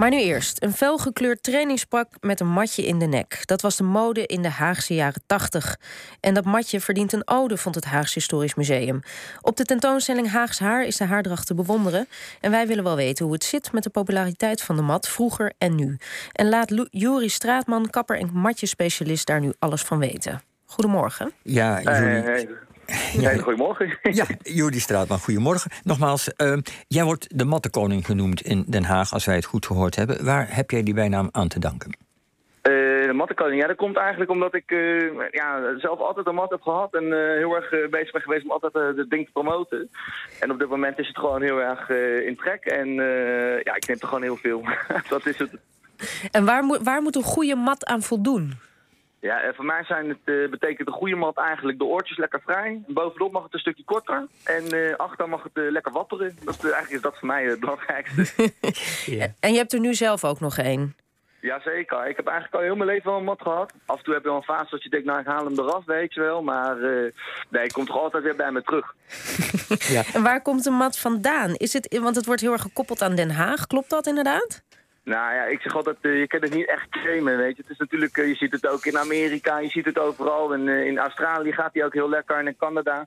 Maar nu eerst. Een felgekleurd trainingspak met een matje in de nek. Dat was de mode in de Haagse jaren 80. En dat matje verdient een ode, vond het Haagse Historisch Museum. Op de tentoonstelling Haags Haar is de haardracht te bewonderen. En wij willen wel weten hoe het zit met de populariteit van de mat vroeger en nu. En laat Juri Straatman, kapper en matjespecialist, daar nu alles van weten. Goedemorgen. Ja, Juri. Ja. goedemorgen. Ja, Jordi Straatman, goedemorgen. Nogmaals, uh, jij wordt de mattenkoning genoemd in Den Haag, als wij het goed gehoord hebben. Waar heb jij die bijnaam aan te danken? Uh, de mattenkoning, ja, dat komt eigenlijk omdat ik uh, ja, zelf altijd een mat heb gehad en heel erg bezig ben geweest om altijd het ding te promoten. En op dit moment is het gewoon heel erg in trek en ja, ik neem er gewoon heel veel. dat is het. En waar, moet waar moet een goede mat aan voldoen? Ja, eh, voor mij zijn het, uh, betekent de goede mat eigenlijk de oortjes lekker vrij. Bovenop mag het een stukje korter. En uh, achter mag het uh, lekker wapperen. Dat, eigenlijk is dat voor mij het belangrijkste. ja. En je hebt er nu zelf ook nog één? Jazeker. Ik heb eigenlijk al heel mijn leven wel een mat gehad. Af en toe heb je wel een fase dat je denkt, nou ik haal hem eraf, weet je wel. Maar nee, ik kom toch altijd weer bij me terug. ja. En waar komt de mat vandaan? Is het, want het wordt heel erg gekoppeld aan Den Haag. Klopt dat inderdaad? Nou ja, ik zeg altijd, uh, je kan het niet echt claimen, weet je. Het is natuurlijk, uh, je ziet het ook in Amerika, je ziet het overal. En uh, in Australië gaat hij ook heel lekker en in Canada.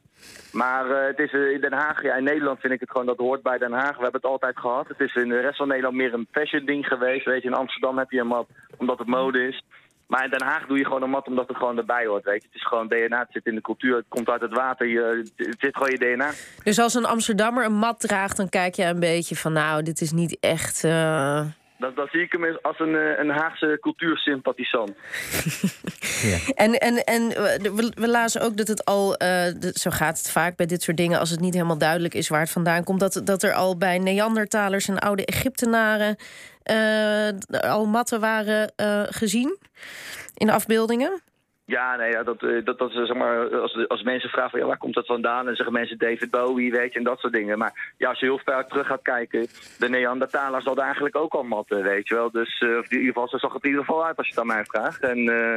Maar het is in Den Haag, ja, in Nederland vind ik het gewoon, dat hoort bij Den Haag. We hebben het altijd gehad. Het is in de rest van Nederland meer een fashion ding geweest, weet je. In Amsterdam heb je een mat omdat het mode is. Maar in Den Haag doe je gewoon een mat omdat het gewoon erbij hoort, weet je. Het is gewoon DNA, het zit in de cultuur, het komt uit het water, je, het zit gewoon je DNA. Dus als een Amsterdammer een mat draagt, dan kijk je een beetje van, nou, dit is niet echt... Dat, dat zie ik hem als een, eh, een Haagse cultuursympathisant. ja. En, en, en we, we lazen ook dat het al, uh, zo gaat het vaak bij dit soort dingen... als het niet helemaal duidelijk is waar het vandaan komt... dat, dat er al bij Neandertalers en oude Egyptenaren... Uh, al matten waren gezien in afbeeldingen. Ja, nee, ja, dat, eh, dat, dat zeg maar, als, als mensen vragen van, ja, waar komt dat vandaan? En zeggen mensen David Bowie, weet je, en dat soort dingen. Maar ja, als je heel ver terug gaat kijken, de Neandertalers hadden eigenlijk ook al matten, weet je wel. Dus uh, in ieder geval, zo zag het in ieder geval uit als je het aan mij vraagt. En uh,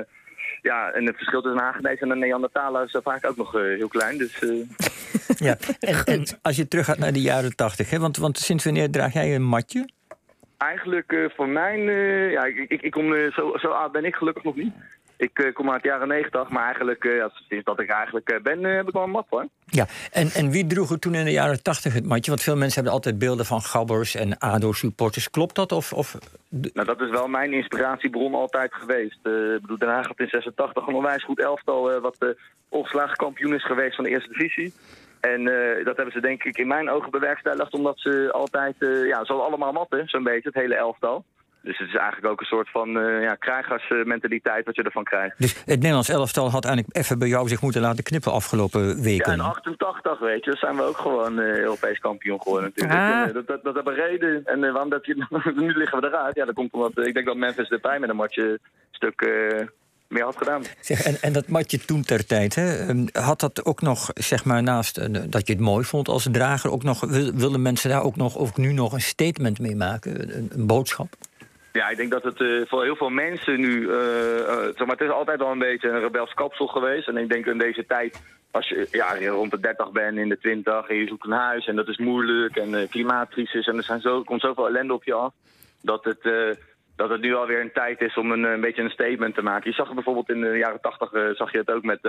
ja, en het verschil tussen een Hagenees en een Neandertaler is vaak ook nog heel klein. Dus, ja, en, en, als je terug gaat naar de jaren tachtig, want, want sinds wanneer draag jij een matje? Eigenlijk voor mij, ja, ik, ik, ik kom, zo, zo oud ben ik gelukkig nog niet. Ik uh, kom uit de jaren 90, maar eigenlijk, uh, ja, sinds dat ik eigenlijk uh, ben, heb ik wel een mat hoor. Ja, en, en wie droeg het toen in de jaren 80 het matje? Want veel mensen hebben altijd beelden van gabbers en ADO-supporters. Klopt dat? Of, of... Nou, dat is wel mijn inspiratiebron altijd geweest. ik bedoel, Den Haag had in 86 een onwijs goed elftal... wat de ongeslagen kampioen is geweest van de eerste divisie. En dat hebben ze denk ik in mijn ogen bewerkstelligd... omdat ze altijd, ja, zo allemaal matten, zo'n beetje, het hele elftal... Dus het is eigenlijk ook een soort van uh, ja, krijgersmentaliteit wat je ervan krijgt. Dus het Nederlands elftal had eigenlijk even bij jou zich moeten laten knippen afgelopen weken? Ja, in 88 weet je, zijn we ook gewoon uh, Europees kampioen geworden natuurlijk. Ah. En, uh, dat, dat, dat hebben reden. En waarom dat je, nu liggen we eruit. Ja, dat komt omdat ik denk dat Memphis Depay met een matje stuk meer had gedaan. Zeg, en, en dat matje toen ter tijd, hè, ehm, had dat ook nog, zeg maar, naast dat je het mooi vond als drager, ook nog, wilden mensen daar ook nog, of nu nog een statement mee maken, een, een boodschap? Ja, ik denk dat het uh, voor heel veel mensen nu... Uh, uh, zeg maar, het is altijd al een beetje een rebels kapsel geweest. En ik denk in deze tijd, als je ja, rond de 30 bent, in de 20... en je zoekt een huis en dat is moeilijk en klimaatcrisis... en er zijn zo, komt zoveel ellende op je af... dat het, dat het nu alweer een tijd is om een, een beetje een statement te maken. Je zag het bijvoorbeeld in de jaren 80 zag je het ook met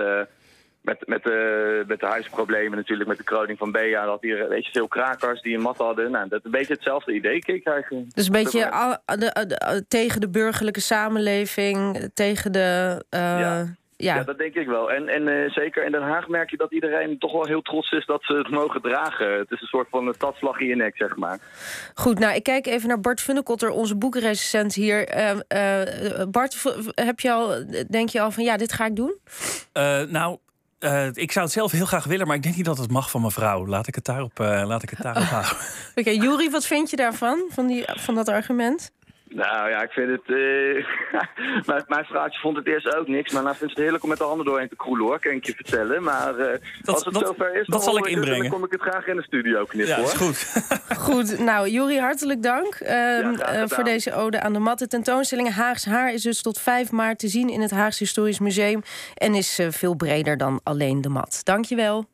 met, met, de, met de huisproblemen natuurlijk, met de kroning van Bea. Dat hier weet je, veel krakers die een mat hadden. Nou, dat is een beetje hetzelfde idee, ik eigenlijk. Dus een beetje de, tegen de burgerlijke samenleving, tegen de... Uh, ja. Ja. dat denk ik wel. En, en uh, zeker in Den Haag merk je dat iedereen toch wel heel trots is dat ze het mogen dragen. Het is een soort van een stadsvlag in je nek, zeg maar. Goed, nou, ik kijk even naar Bart Funnekotter, onze boekrecensent hier. Uh, uh, Bart, heb je al, denk je al van ja, dit ga ik doen? nou, uh, ik zou het zelf heel graag willen, maar ik denk niet dat het mag van mevrouw. Laat ik het daarop, uh, laat ik het daarop houden. Oké, okay, Juri, wat vind je daarvan, van, die, van dat argument? Nou ja, ik vind het... Uh, mijn, mijn vrouwtje vond het eerst ook niks. Maar nou vindt het heerlijk om met de handen doorheen te kroelen, hoor. Kan ik je vertellen. Maar uh, dat, als het dat, zover is, dan, zal ik inbrengen. dan kom ik het graag in de studio knippen, ja, hoor. is goed. goed, nou, Juri, hartelijk dank uh, ja, voor deze ode aan de mat. De tentoonstelling Haags Haar is dus tot 5 maart te zien in het Haags Historisch Museum. En is veel breder dan alleen de mat. Dank je wel.